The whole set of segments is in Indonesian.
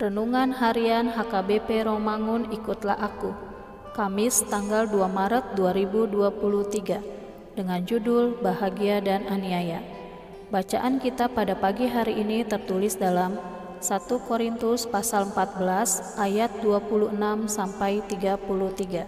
Renungan Harian HKBP Romangun Ikutlah Aku Kamis tanggal 2 Maret 2023 dengan judul Bahagia dan Aniaya. Bacaan kita pada pagi hari ini tertulis dalam 1 Korintus pasal 14 ayat 26 sampai 33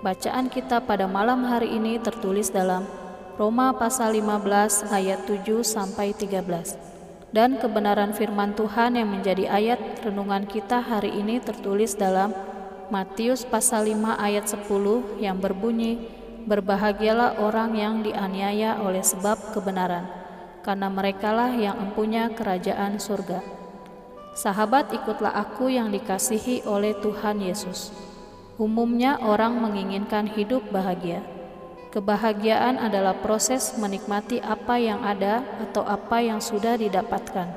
Bacaan kita pada malam hari ini tertulis dalam Roma pasal 15 ayat 7 sampai 13 dan kebenaran firman Tuhan yang menjadi ayat renungan kita hari ini tertulis dalam Matius pasal 5 ayat 10 yang berbunyi Berbahagialah orang yang dianiaya oleh sebab kebenaran karena merekalah yang empunya kerajaan surga. Sahabat ikutlah aku yang dikasihi oleh Tuhan Yesus. Umumnya orang menginginkan hidup bahagia Kebahagiaan adalah proses menikmati apa yang ada atau apa yang sudah didapatkan.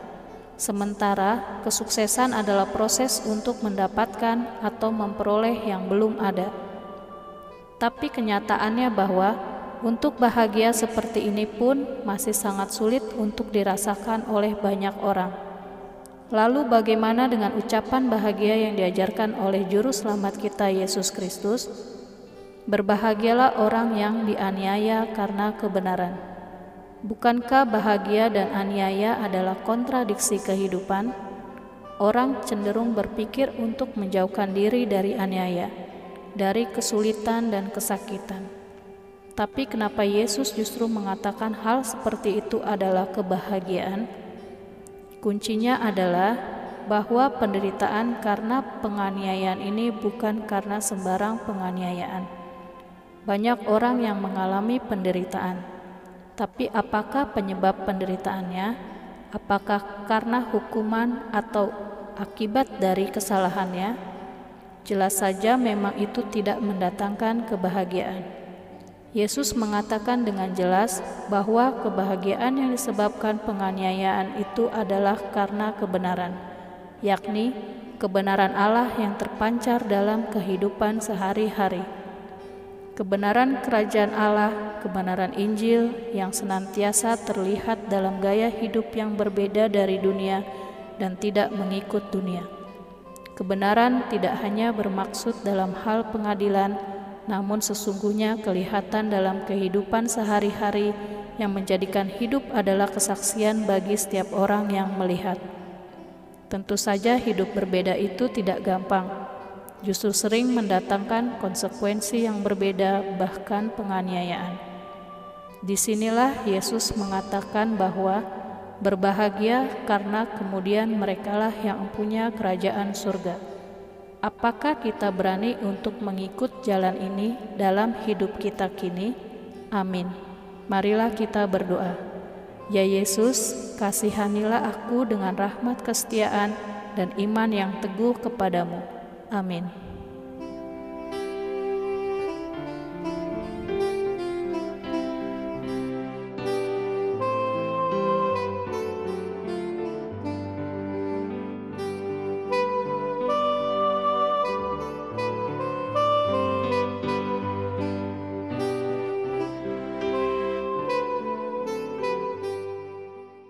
Sementara kesuksesan adalah proses untuk mendapatkan atau memperoleh yang belum ada. Tapi kenyataannya bahwa untuk bahagia seperti ini pun masih sangat sulit untuk dirasakan oleh banyak orang. Lalu bagaimana dengan ucapan bahagia yang diajarkan oleh juru selamat kita Yesus Kristus? Berbahagialah orang yang dianiaya karena kebenaran. Bukankah bahagia dan aniaya adalah kontradiksi kehidupan? Orang cenderung berpikir untuk menjauhkan diri dari aniaya, dari kesulitan dan kesakitan. Tapi kenapa Yesus justru mengatakan hal seperti itu adalah kebahagiaan? Kuncinya adalah bahwa penderitaan karena penganiayaan ini bukan karena sembarang penganiayaan banyak orang yang mengalami penderitaan, tapi apakah penyebab penderitaannya? Apakah karena hukuman atau akibat dari kesalahannya? Jelas saja, memang itu tidak mendatangkan kebahagiaan. Yesus mengatakan dengan jelas bahwa kebahagiaan yang disebabkan penganiayaan itu adalah karena kebenaran, yakni kebenaran Allah yang terpancar dalam kehidupan sehari-hari kebenaran kerajaan Allah, kebenaran Injil yang senantiasa terlihat dalam gaya hidup yang berbeda dari dunia dan tidak mengikut dunia. Kebenaran tidak hanya bermaksud dalam hal pengadilan, namun sesungguhnya kelihatan dalam kehidupan sehari-hari yang menjadikan hidup adalah kesaksian bagi setiap orang yang melihat. Tentu saja, hidup berbeda itu tidak gampang justru sering mendatangkan konsekuensi yang berbeda, bahkan penganiayaan. Di sinilah Yesus mengatakan bahwa berbahagia karena kemudian merekalah yang punya kerajaan surga. Apakah kita berani untuk mengikut jalan ini dalam hidup kita kini? Amin. Marilah kita berdoa. Ya Yesus, kasihanilah aku dengan rahmat kesetiaan dan iman yang teguh kepadamu Amin.